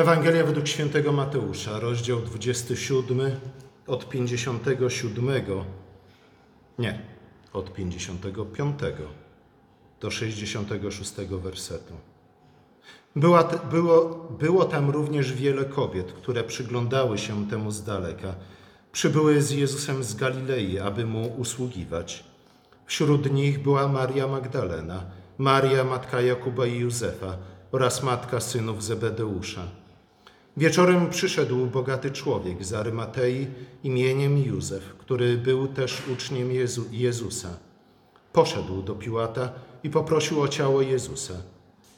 Ewangelia według świętego Mateusza, rozdział 27, od 57, nie, od 55 do 66 wersetu. Była, było, było tam również wiele kobiet, które przyglądały się temu z daleka. Przybyły z Jezusem z Galilei, aby mu usługiwać. Wśród nich była Maria Magdalena, Maria matka Jakuba i Józefa oraz matka synów Zebedeusza. Wieczorem przyszedł bogaty człowiek z Arymatei imieniem Józef, który był też uczniem Jezu, Jezusa. Poszedł do Piłata i poprosił o ciało Jezusa.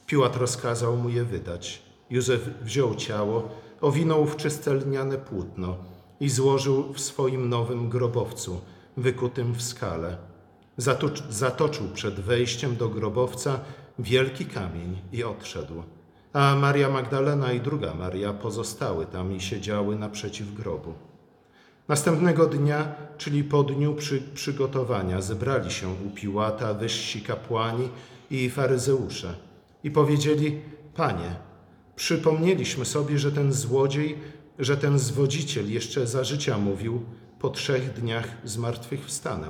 Piłat rozkazał mu je wydać. Józef wziął ciało, owinął w czyste lniane płótno i złożył w swoim nowym grobowcu, wykutym w skale. Zatoczył przed wejściem do grobowca wielki kamień i odszedł. A Maria Magdalena i druga Maria pozostały tam i siedziały naprzeciw grobu. Następnego dnia, czyli po dniu przy, przygotowania, zebrali się u Piłata wyżsi kapłani i faryzeusze i powiedzieli: Panie, przypomnieliśmy sobie, że ten złodziej, że ten zwodziciel jeszcze za życia mówił: Po trzech dniach zmartwychwstanę.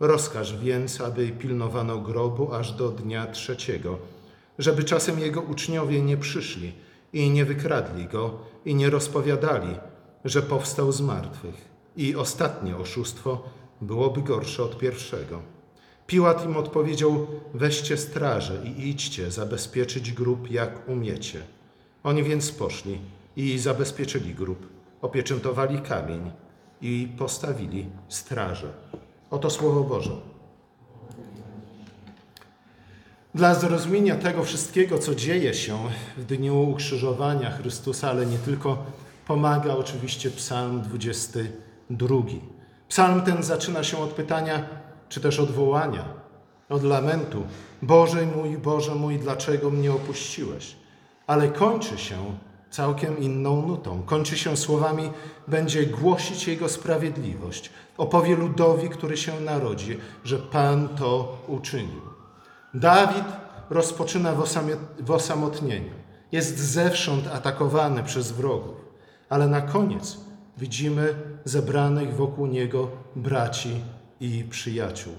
Rozkaż więc, aby pilnowano grobu aż do dnia trzeciego, żeby czasem jego uczniowie nie przyszli i nie wykradli go i nie rozpowiadali, że powstał z martwych. I ostatnie oszustwo byłoby gorsze od pierwszego. Piłat im odpowiedział: Weźcie straże i idźcie zabezpieczyć grób, jak umiecie. Oni więc poszli i zabezpieczyli grób, opieczętowali kamień i postawili straże. Oto Słowo Boże. Dla zrozumienia tego wszystkiego, co dzieje się w dniu ukrzyżowania Chrystusa, ale nie tylko, pomaga oczywiście Psalm 22. Psalm ten zaczyna się od pytania, czy też odwołania, od lamentu: Boże mój, Boże mój, dlaczego mnie opuściłeś? Ale kończy się całkiem inną nutą. Kończy się słowami: Będzie głosić Jego sprawiedliwość. Opowie ludowi, który się narodzi, że Pan to uczynił. Dawid rozpoczyna w osamotnieniu. Jest zewsząd atakowany przez wrogów, ale na koniec widzimy zebranych wokół niego braci i przyjaciół.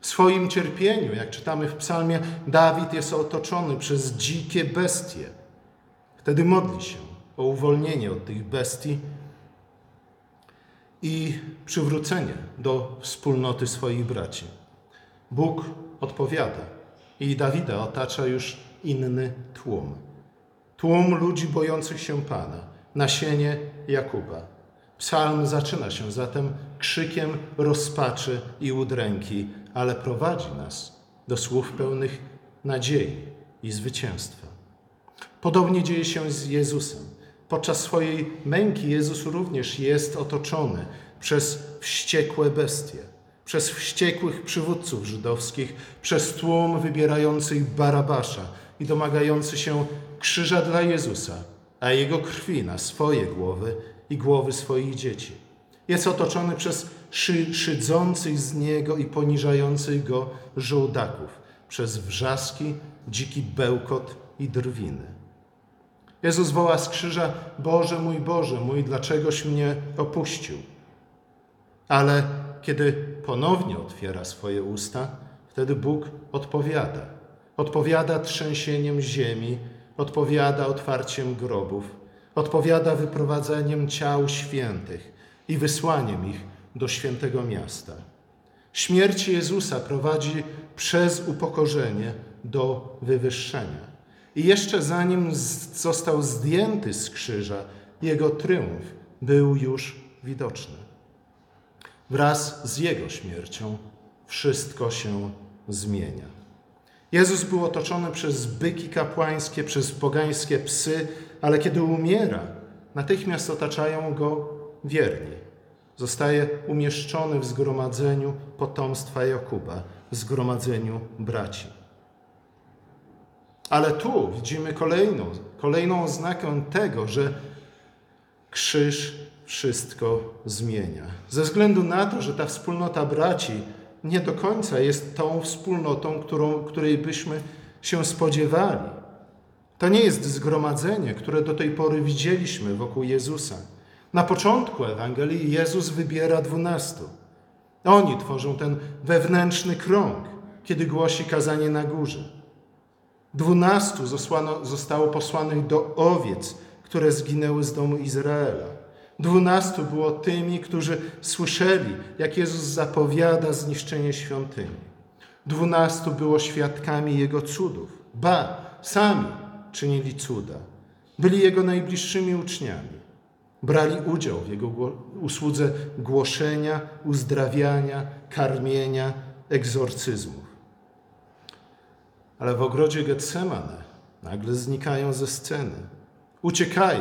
W swoim cierpieniu, jak czytamy w psalmie, Dawid jest otoczony przez dzikie bestie. Wtedy modli się o uwolnienie od tych bestii i przywrócenie do wspólnoty swoich braci. Bóg odpowiada i Dawida otacza już inny tłum. Tłum ludzi bojących się Pana, nasienie Jakuba. Psalm zaczyna się zatem krzykiem rozpaczy i udręki, ale prowadzi nas do słów pełnych nadziei i zwycięstwa. Podobnie dzieje się z Jezusem. Podczas swojej męki Jezus również jest otoczony przez wściekłe bestie, przez wściekłych przywódców żydowskich, przez tłum wybierających Barabasza i domagający się krzyża dla Jezusa, a jego krwi na swoje głowy i głowy swoich dzieci. Jest otoczony przez szy, szydzących z niego i poniżających go żołdaków, przez wrzaski, dziki bełkot i drwiny. Jezus woła z krzyża: Boże mój, Boże mój, dlaczegoś mnie opuścił? Ale kiedy ponownie otwiera swoje usta, wtedy Bóg odpowiada. Odpowiada trzęsieniem ziemi, odpowiada otwarciem grobów, odpowiada wyprowadzeniem ciał świętych i wysłaniem ich do świętego miasta. Śmierć Jezusa prowadzi przez upokorzenie do wywyższenia. I jeszcze zanim został zdjęty z krzyża, jego tryumf był już widoczny. Wraz z jego śmiercią wszystko się zmienia. Jezus był otoczony przez byki kapłańskie, przez pogańskie psy, ale kiedy umiera, natychmiast otaczają go wierni. Zostaje umieszczony w zgromadzeniu potomstwa Jakuba, w zgromadzeniu braci. Ale tu widzimy kolejną, kolejną oznakę tego, że krzyż wszystko zmienia. Ze względu na to, że ta wspólnota braci nie do końca jest tą wspólnotą, którą, której byśmy się spodziewali, To nie jest zgromadzenie, które do tej pory widzieliśmy wokół Jezusa. Na początku Ewangelii Jezus wybiera dwunastu. Oni tworzą ten wewnętrzny krąg, kiedy głosi kazanie na górze. Dwunastu zostało, posłanych do owiec, które zginęły z domu Izraela. Dwunastu było tymi, którzy słyszeli, jak Jezus zapowiada zniszczenie świątyni. Dwunastu było świadkami Jego cudów. Ba, sami czynili cuda. Byli Jego najbliższymi uczniami. Brali udział w Jego usłudze głoszenia, uzdrawiania, karmienia, egzorcyzmów. Ale w ogrodzie Getsemane nagle znikają ze sceny. Uciekają,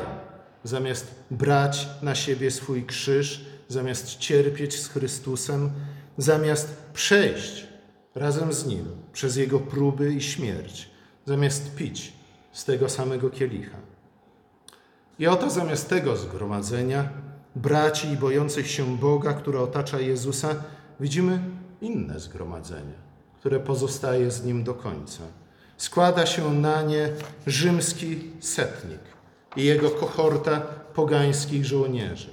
zamiast brać na siebie swój krzyż, zamiast cierpieć z Chrystusem, zamiast przejść razem z Nim przez Jego próby i śmierć, zamiast pić z tego samego kielicha. I oto zamiast tego zgromadzenia, braci i bojących się Boga, które otacza Jezusa, widzimy inne zgromadzenie, które pozostaje z Nim do końca. Składa się na nie rzymski setnik i jego kohorta pogańskich żołnierzy.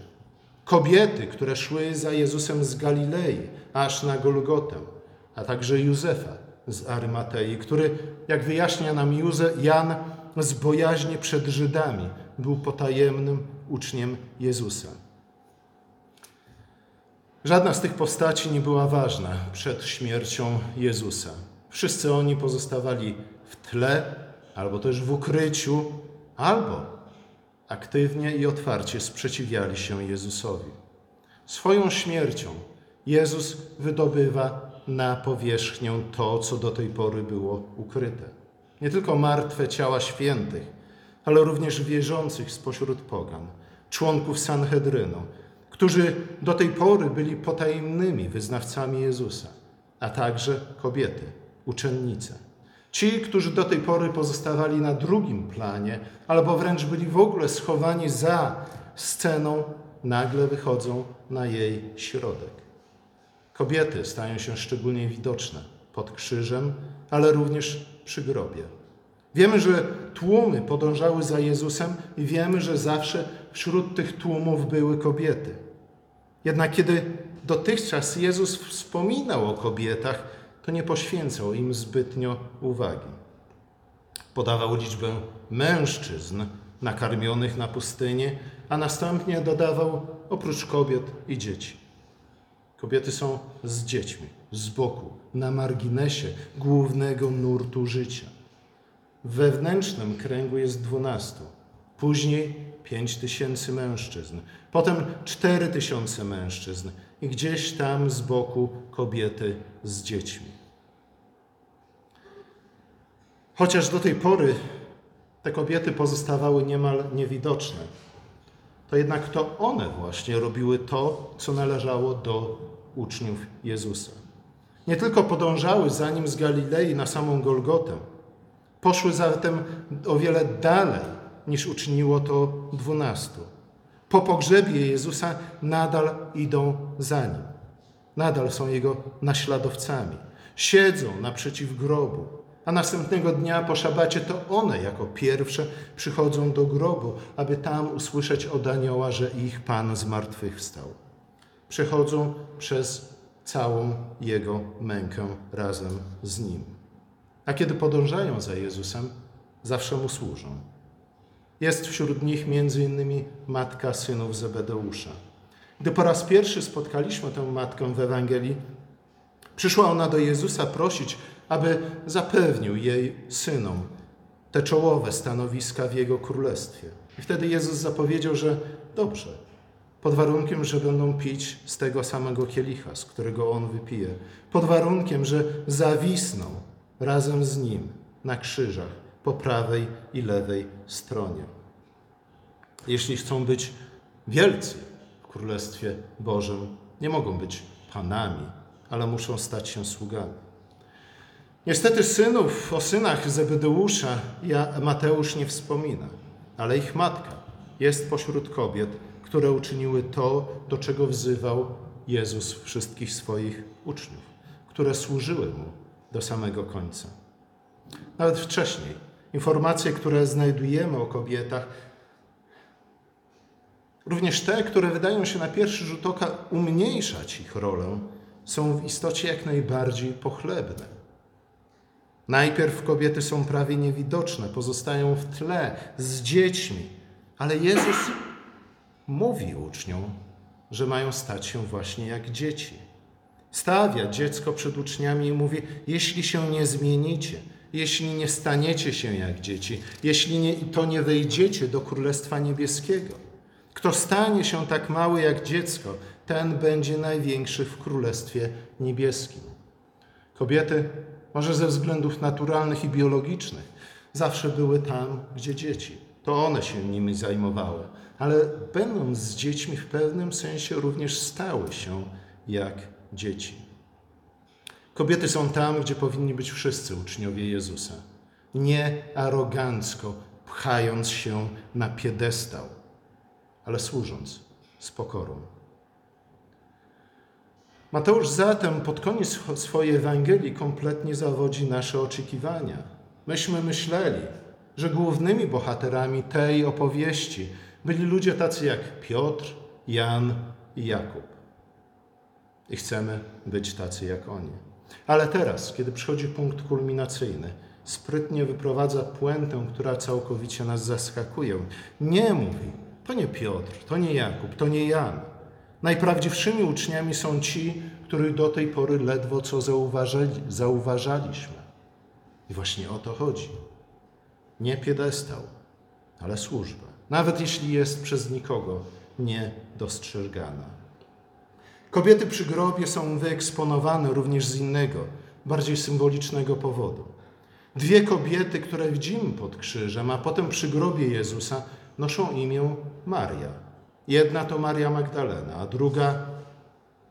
Kobiety, które szły za Jezusem z Galilei, aż na Golgotę, a także Józefa z Arymatei, który, jak wyjaśnia nam Jan, z bojaźni przed Żydami był potajemnym uczniem Jezusa. Żadna z tych postaci nie była ważna przed śmiercią Jezusa. Wszyscy oni pozostawali w tle, albo też w ukryciu, albo aktywnie i otwarcie sprzeciwiali się Jezusowi. Swoją śmiercią Jezus wydobywa na powierzchnię to, co do tej pory było ukryte. Nie tylko martwe ciała świętych, ale również wierzących spośród pogan, członków Sanhedrynu, którzy do tej pory byli potajemnymi wyznawcami Jezusa, a także kobiety, uczennice. Ci, którzy do tej pory pozostawali na drugim planie, albo wręcz byli w ogóle schowani za sceną, nagle wychodzą na jej środek. Kobiety stają się szczególnie widoczne pod krzyżem, ale też przy grobie. Wiemy, że tłumy podążały za Jezusem i wiemy, że zawsze wśród tych tłumów były kobiety. Jednak kiedy dotychczas Jezus wspominał o kobietach, to nie poświęcał im zbytnio uwagi. Podawał liczbę mężczyzn nakarmionych na pustynię, a następnie dodawał oprócz kobiet i dzieci. Kobiety są z dziećmi, z boku, na marginesie głównego nurtu życia. W wewnętrznym kręgu jest dwunastu, później pięć tysięcy mężczyzn, potem cztery tysiące mężczyzn i gdzieś tam z boku kobiety z dziećmi. Chociaż do tej pory te kobiety pozostawały niemal niewidoczne, to jednak to one właśnie robiły to, co należało do uczniów Jezusa. Nie tylko podążały za nim z Galilei na samą Golgotę, Poszły zatem o wiele dalej niż uczyniło to dwunastu. Po pogrzebie Jezusa nadal idą za nim. Nadal są jego naśladowcami. Siedzą naprzeciw grobu, a następnego dnia po szabacie to one jako pierwsze przychodzą do grobu, aby tam usłyszeć od anioła, że ich Pan zmartwychwstał. Przechodzą przez całą jego mękę razem z nim a kiedy podążają za Jezusem, zawsze mu służą. Jest wśród nich między innymi matka synów Zebedeusza. Gdy po raz pierwszy spotkaliśmy tę matkę w Ewangelii, przyszła ona do Jezusa prosić, aby zapewnił jej synom te czołowe stanowiska w Jego królestwie. I wtedy Jezus zapowiedział, że dobrze, pod warunkiem, że będą pić z tego samego kielicha, z którego On wypije, pod warunkiem, że zawisną razem z Nim na krzyżach po prawej i lewej stronie. Jeśli chcą być wielcy w Królestwie Bożym, nie mogą być panami, ale muszą stać się sługami. Niestety synów, o synach Zebedeusza Mateusz nie wspomina, ale ich matka jest pośród kobiet, które uczyniły to, do czego wzywał Jezus wszystkich swoich uczniów, które służyły Mu do samego końca. Nawet wcześniej, informacje, które znajdujemy o kobietach, również te, które wydają się na pierwszy rzut oka umniejszać ich rolę, są w istocie jak najbardziej pochlebne. Najpierw kobiety są prawie niewidoczne, pozostają w tle z dziećmi, ale Jezus mówi uczniom, że mają stać się właśnie jak dzieci. Stawia dziecko przed uczniami i mówi: Jeśli się nie zmienicie, jeśli nie staniecie się jak dzieci, jeśli nie, to nie wejdziecie do Królestwa Niebieskiego. Kto stanie się tak mały jak dziecko, ten będzie największy w Królestwie Niebieskim. Kobiety, może ze względów naturalnych i biologicznych, zawsze były tam, gdzie dzieci. To one się nimi zajmowały, ale będąc z dziećmi, w pewnym sensie również stały się jak dzieci. Kobiety są tam, gdzie powinni być wszyscy uczniowie Jezusa. Nie arogancko, pchając się na piedestał, ale służąc z pokorą. Mateusz zatem pod koniec swojej Ewangelii kompletnie zawodzi nasze oczekiwania. Myśmy myśleli, że głównymi bohaterami tej opowieści byli ludzie tacy jak Piotr, Jan i Jakub. I chcemy być tacy jak oni. Ale teraz, kiedy przychodzi punkt kulminacyjny, sprytnie wyprowadza puentę, która całkowicie nas zaskakuje. Nie mówi, to nie Piotr, to nie Jakub, to nie Jan. Najprawdziwszymi uczniami są ci, których do tej pory ledwo co zauważali, zauważaliśmy. I właśnie o to chodzi. Nie piedestał, ale służba. Nawet jeśli jest przez nikogo nie dostrzegana. Kobiety przy grobie są wyeksponowane również z innego, bardziej symbolicznego powodu. Dwie kobiety, które widzimy pod krzyżem, a potem przy grobie Jezusa, noszą imię Maria. Jedna to Maria Magdalena, a druga,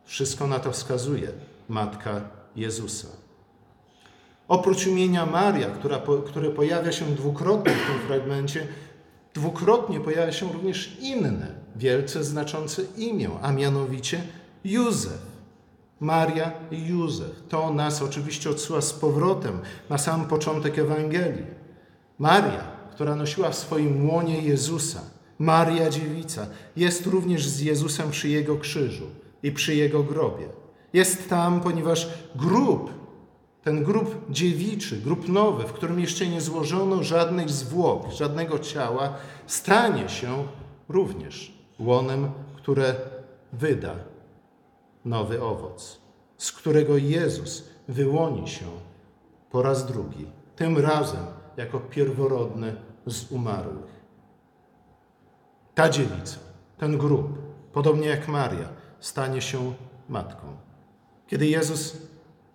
wszystko na to wskazuje, matka Jezusa. Oprócz imienia Maria, która, które pojawia się dwukrotnie w tym fragmencie, dwukrotnie pojawia się również inne, wielce znaczące imię, a mianowicie Józef. Maria i Józef. To nas oczywiście odsyła z powrotem na sam początek Ewangelii. Maria, która nosiła w swoim łonie Jezusa, Maria Dziewica, jest również z Jezusem przy Jego krzyżu i przy Jego grobie. Jest tam, ponieważ grób, ten grób dziewiczy, grób nowy, w którym jeszcze nie złożono żadnych zwłok, żadnego ciała, stanie się również łonem, które wyda nowy owoc, z którego Jezus wyłoni się po raz drugi, tym razem jako pierworodny z umarłych. Ta dziewica, ten grób, podobnie jak Maria, stanie się matką. Kiedy Jezus,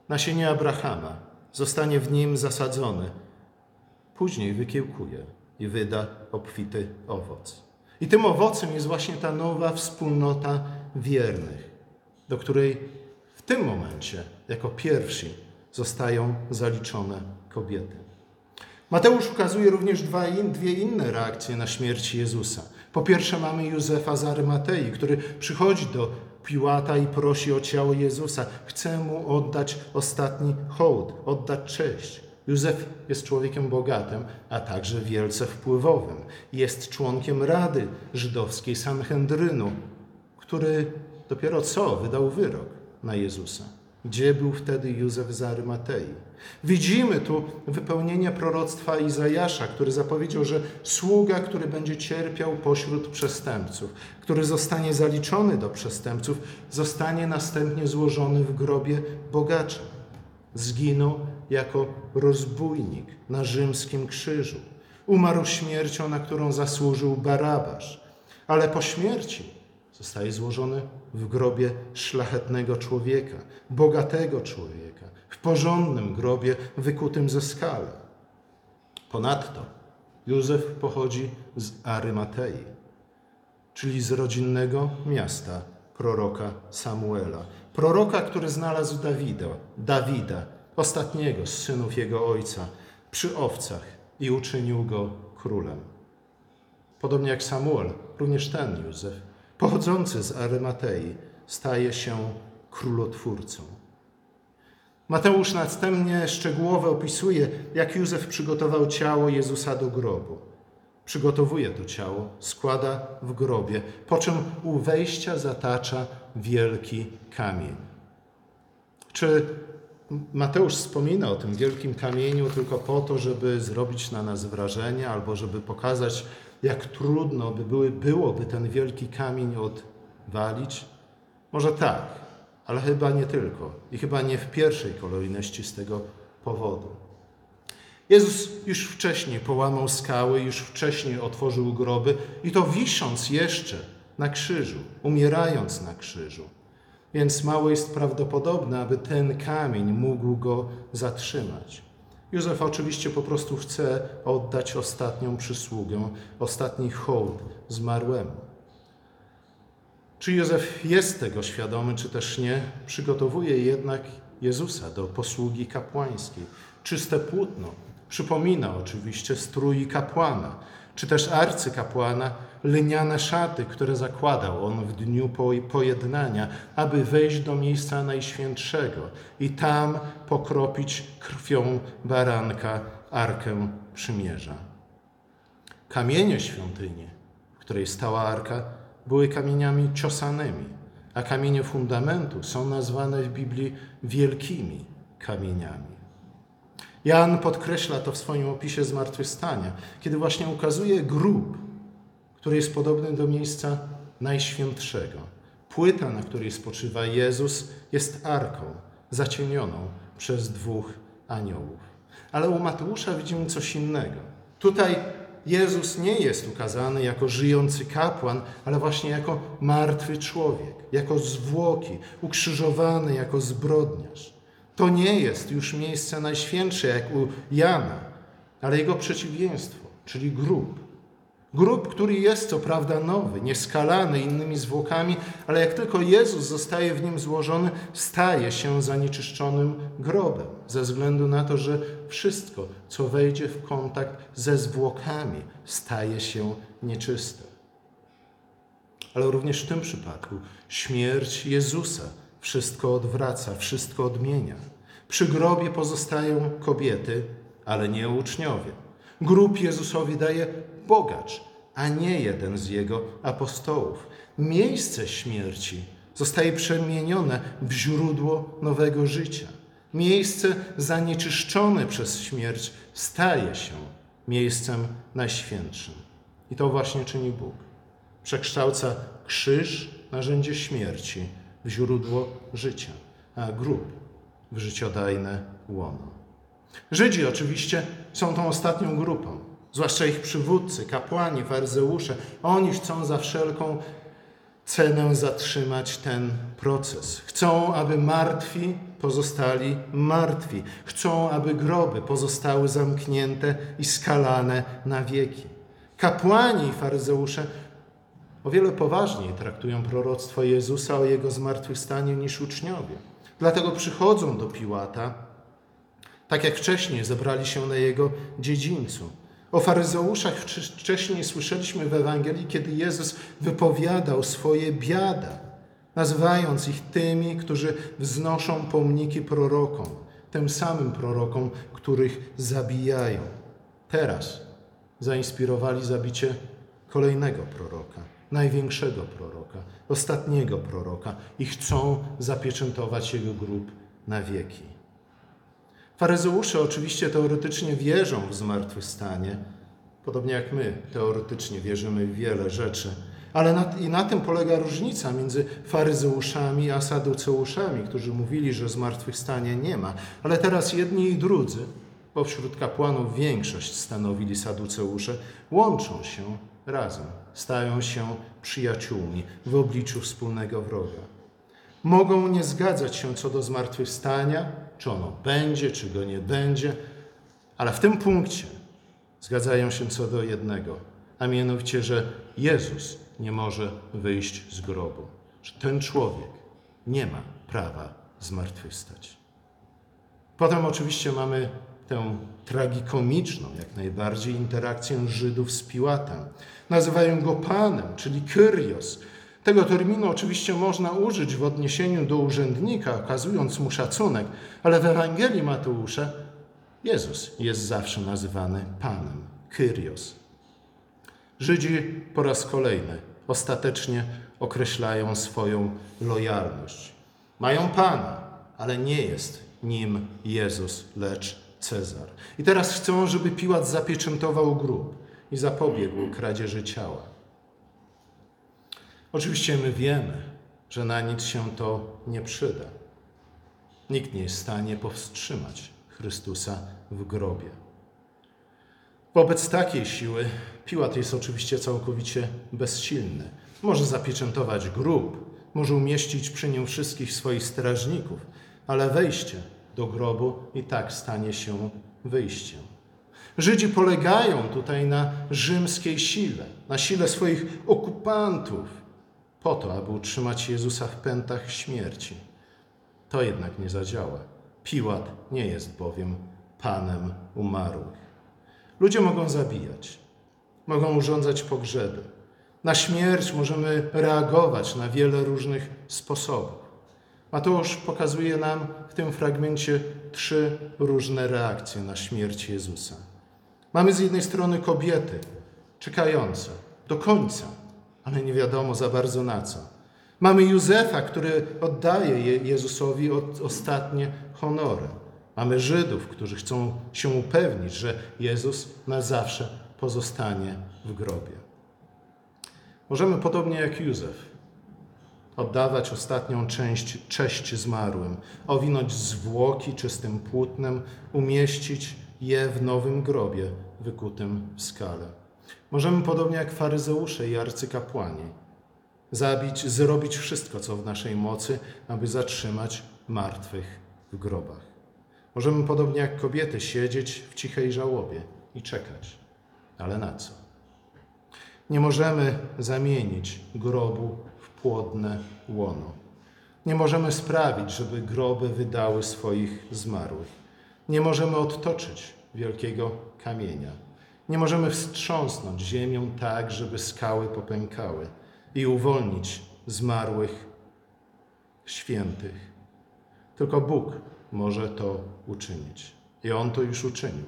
nasienie Abrahama, zostanie w nim zasadzony, później wykiełkuje i wyda obfity owoc. I tym owocem jest właśnie ta nowa wspólnota wiernych, do której w tym momencie jako pierwsi zostają zaliczone kobiety. Mateusz ukazuje również dwa in, dwie inne reakcje na śmierć Jezusa. Po pierwsze mamy Józefa z Arymatei, który przychodzi do Piłata i prosi o ciało Jezusa. Chce mu oddać ostatni hołd, oddać cześć. Józef jest człowiekiem bogatym, a także wielce wpływowym. Jest członkiem Rady Żydowskiej Sanhedrynu, który dopiero co wydał wyrok na Jezusa. Gdzie był wtedy Józef z Arymatei? Widzimy tu wypełnienie proroctwa Izajasza, który zapowiedział, że sługa, który będzie cierpiał pośród przestępców, który zostanie zaliczony do przestępców, zostanie następnie złożony w grobie bogacza. Zginął jako rozbójnik na rzymskim krzyżu. Umarł śmiercią, na którą zasłużył Barabasz. Ale po śmierci zostaje złożony w grobie szlachetnego człowieka, bogatego człowieka, w porządnym grobie wykutym ze skały. Ponadto Józef pochodzi z Arymatei, czyli z rodzinnego miasta proroka Samuela. Proroka, który znalazł Dawida, Dawida, ostatniego z synów jego ojca, przy owcach i uczynił go królem. Podobnie jak Samuel, również ten Józef pochodzący z Arymatei staje się królotwórcą. Mateusz następnie szczegółowo opisuje, jak Józef przygotował ciało Jezusa do grobu. Przygotowuje to ciało, składa w grobie, po czym u wejścia zatacza wielki kamień. Czy Mateusz wspomina o tym wielkim kamieniu tylko po to, żeby zrobić na nas wrażenie, albo żeby pokazać, jak trudno by były, byłoby ten wielki kamień odwalić? Może tak, ale chyba nie tylko i chyba nie w pierwszej kolejności z tego powodu. Jezus już wcześniej połamał skały, już wcześniej otworzył groby i to wisząc jeszcze na krzyżu, umierając na krzyżu. Więc mało jest prawdopodobne, aby ten kamień mógł go zatrzymać. Józef oczywiście po prostu chce oddać ostatnią przysługę, ostatni hołd zmarłemu. Czy Józef jest tego świadomy, czy też nie, przygotowuje jednak Jezusa do posługi kapłańskiej. Czyste płótno przypomina oczywiście strój kapłana, czy też arcykapłana, lniane szaty, które zakładał on w dniu pojednania, aby wejść do miejsca najświętszego i tam pokropić krwią baranka arkę przymierza. Kamienie świątyni, w której stała arka, były kamieniami ciosanymi, a kamienie fundamentu są nazwane w Biblii wielkimi kamieniami. Jan podkreśla to w swoim opisie zmartwychwstania, kiedy właśnie ukazuje grób, który jest podobny do miejsca najświętszego. Płyta, na której spoczywa Jezus, jest arką zacienioną przez dwóch aniołów. Ale u Mateusza widzimy coś innego. Tutaj Jezus nie jest ukazany jako żyjący kapłan, ale właśnie jako martwy człowiek, jako zwłoki, ukrzyżowany jako zbrodniarz. To nie jest już miejsce najświętsze jak u Jana, ale jego przeciwieństwo, czyli grób. Grób, który jest co prawda nowy, nieskalany innymi zwłokami, ale jak tylko Jezus zostaje w nim złożony, staje się zanieczyszczonym grobem, ze względu na to, że wszystko, co wejdzie w kontakt ze zwłokami, staje się nieczyste. Ale również w tym przypadku śmierć Jezusa wszystko odwraca, wszystko odmienia. Przy grobie pozostają kobiety, ale nie uczniowie. Grób Jezusowi daje bogacz, a nie jeden z jego apostołów. Miejsce śmierci zostaje przemienione w źródło nowego życia. Miejsce zanieczyszczone przez śmierć staje się miejscem najświętszym. I to właśnie czyni Bóg. Przekształca krzyż, narzędzie śmierci, w źródło życia, a grób w życiodajne łono. Żydzi oczywiście są tą ostatnią grupą, zwłaszcza ich przywódcy, kapłani, faryzeusze. Oni chcą za wszelką cenę zatrzymać ten proces. Chcą, aby martwi pozostali martwi. Chcą, aby groby pozostały zamknięte i skalane na wieki. Kapłani i faryzeusze o wiele poważniej traktują proroctwo Jezusa o jego zmartwychwstaniu niż uczniowie. Dlatego przychodzą do Piłata, tak jak wcześniej zebrali się na jego dziedzińcu. O faryzeuszach wcześniej słyszeliśmy w Ewangelii, kiedy Jezus wypowiadał swoje biada, nazywając ich tymi, którzy wznoszą pomniki prorokom, tym samym prorokom, których zabijają. Teraz zainspirowali zabicie kolejnego proroka największego proroka, ostatniego proroka i chcą zapieczętować jego grób na wieki. Faryzeusze oczywiście teoretycznie wierzą w zmartwychwstanie, podobnie jak my teoretycznie wierzymy w wiele rzeczy, ale na, i na tym polega różnica między faryzeuszami a saduceuszami, którzy mówili, że zmartwychwstania nie ma. Ale teraz jedni i drudzy, bo wśród kapłanów większość stanowili saduceusze, łączą się razem stają się przyjaciółmi w obliczu wspólnego wroga. Mogą nie zgadzać się co do zmartwychwstania, czy ono będzie, czy go nie będzie, ale w tym punkcie zgadzają się co do jednego, a mianowicie, że Jezus nie może wyjść z grobu, że ten człowiek nie ma prawa zmartwychwstać. Potem oczywiście mamy tę tragikomiczną jak najbardziej interakcję Żydów z Piłatem. Nazywają go Panem, czyli Kyrios. Tego terminu oczywiście można użyć w odniesieniu do urzędnika, okazując mu szacunek, ale w Ewangelii Mateusza Jezus jest zawsze nazywany Panem, Kyrios. Żydzi po raz kolejny ostatecznie określają swoją lojalność. Mają Pana, ale nie jest nim Jezus, lecz Cezar. I teraz chcą, żeby Piłat zapieczętował grób i zapobiegł kradzieży ciała. Oczywiście my wiemy, że na nic się to nie przyda. Nikt nie jest w stanie powstrzymać Chrystusa w grobie. Wobec takiej siły Piłat jest oczywiście całkowicie bezsilny. Może zapieczętować grób, może umieścić przy nim wszystkich swoich strażników, ale wejście do grobu i tak stanie się wyjściem. Żydzi polegają tutaj na rzymskiej sile, na sile swoich okupantów, po to, aby utrzymać Jezusa w pętach śmierci. To jednak nie zadziała. Piłat nie jest bowiem panem umarłych. Ludzie mogą zabijać, mogą urządzać pogrzeby. Na śmierć możemy reagować na wiele różnych sposobów. Mateusz pokazuje nam w tym fragmencie trzy różne reakcje na śmierć Jezusa. Mamy z jednej strony kobiety czekające do końca, ale nie wiadomo za bardzo na co. Mamy Józefa, który oddaje Jezusowi ostatnie honory. Mamy Żydów, którzy chcą się upewnić, że Jezus na zawsze pozostanie w grobie. Możemy podobnie jak Józef oddawać ostatnią część, cześć zmarłym, owinąć zwłoki czystym płótnem, umieścić je w nowym grobie wykutym w skale. Możemy podobnie jak faryzeusze i arcykapłani zabić, zrobić wszystko, co w naszej mocy, aby zatrzymać martwych w grobach. Możemy podobnie jak kobiety siedzieć w cichej żałobie i czekać. Ale na co? Nie możemy zamienić grobu w płodne łono. Nie możemy sprawić, żeby groby wydały swoich zmarłych. Nie możemy odtoczyć wielkiego kamienia. Nie możemy wstrząsnąć ziemią tak, żeby skały popękały i uwolnić zmarłych świętych. Tylko Bóg może to uczynić. I On to już uczynił.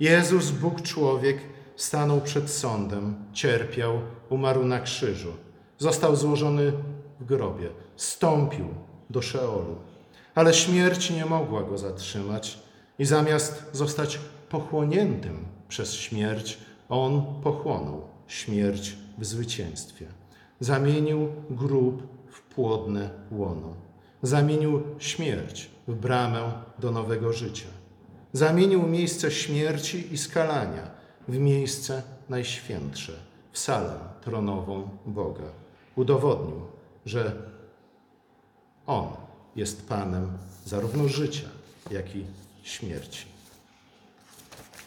Jezus, Bóg człowiek, stanął przed sądem, cierpiał, umarł na krzyżu, został złożony w grobie, stąpił do Szeolu. Ale śmierć nie mogła go zatrzymać i zamiast zostać pochłoniętym przez śmierć, on pochłonął śmierć w zwycięstwie. Zamienił grób w płodne łono. Zamienił śmierć w bramę do nowego życia. Zamienił miejsce śmierci i skalania w miejsce najświętsze, w salę tronową Boga. Udowodnił, że On jest Panem zarówno życia, jak i śmierci.